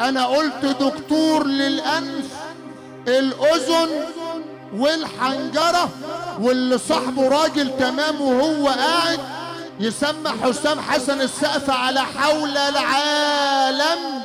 أنا قلت دكتور للأنف الأذن والحنجرة واللي صاحبه راجل تمام وهو قاعد يسمى حسام حسن السقف على حول العالم.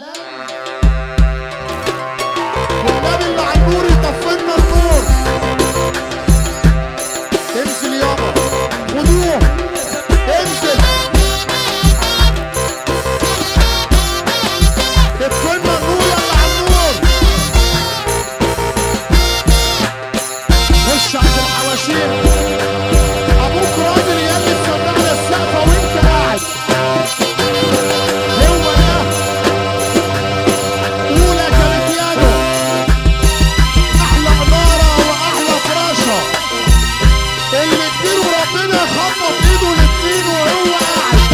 كتير وربنا خبط ايده للطين وهو قاعد.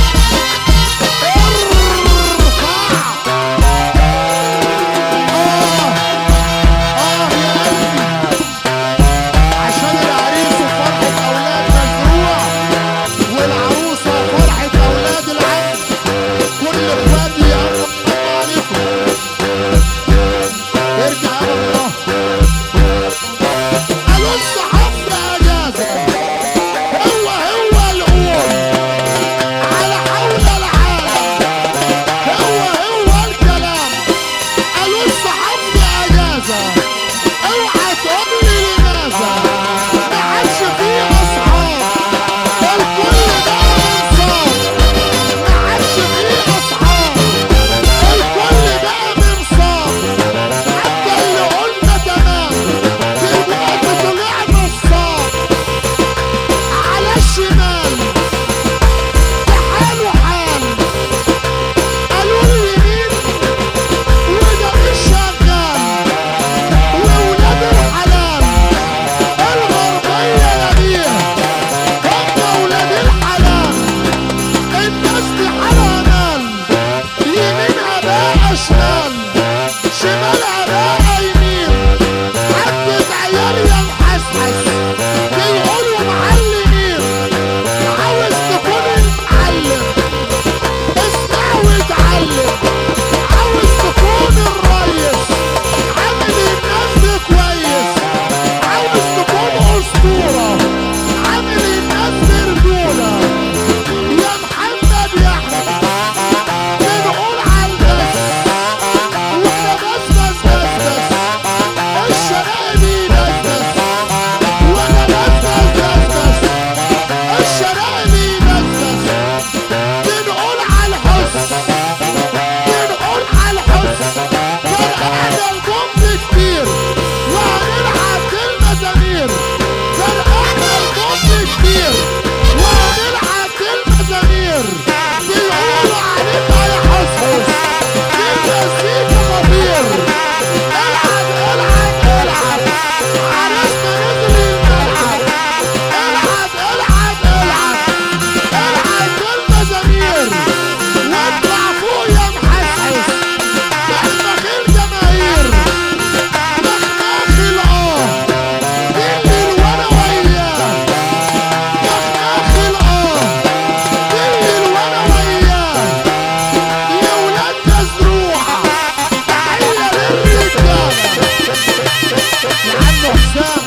لعم حسام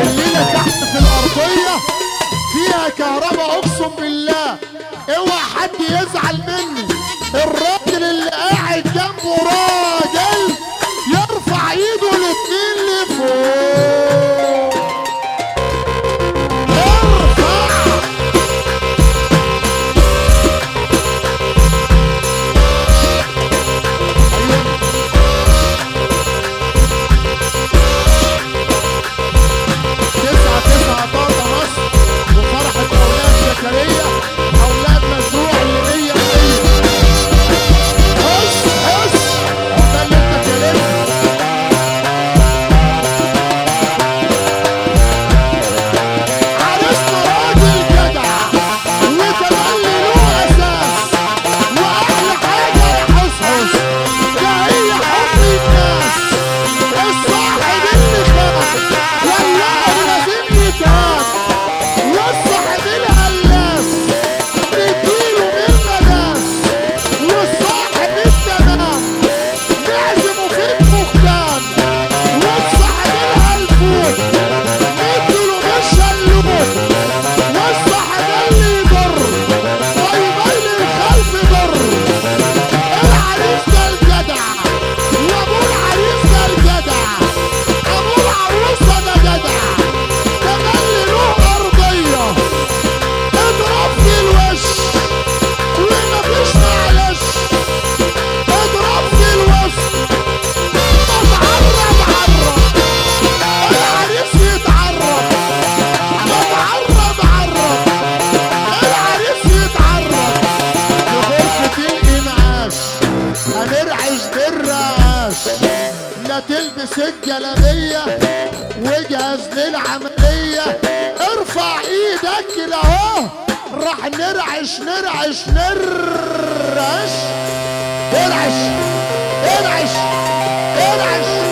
الليلة تحت في الارضيه فيها كهرباء أقسم بالله. اوعى حد يزعل مني. واجهز للعملية ارفع إيدك اهو. راح نرعش نرعش نرعش. ارعش ارعش ارعش.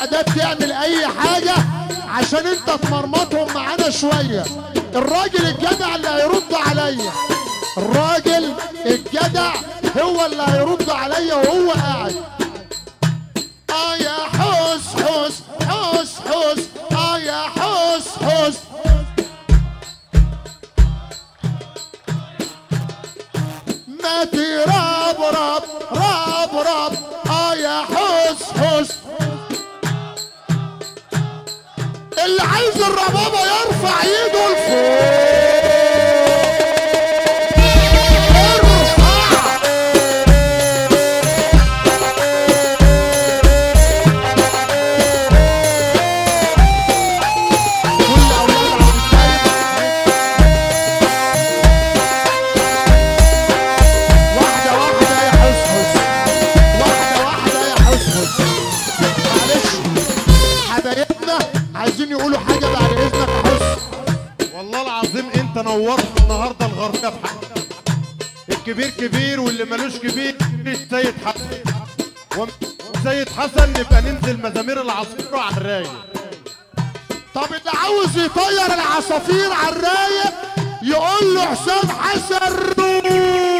استعداد تعمل أي حاجة عشان أنت تمرمطهم معانا شوية. الراجل الجدع اللي هيرد عليا. الراجل الجدع هو اللي هيرد عليا وهو قاعد. آه يا حس حس حس حس آه يا ما تراب راب راب. يا حسحس معلش. حبايبنا عايزين يقولوا نورت النهارده الغربيه بحق الكبير كبير واللي ملوش كبير مش سيد حسن وسيد حسن نبقى ننزل مزامير العصفور على الرايق. طب اللي عاوز يطير العصافير على الرايق يقول له حسام حسن روح.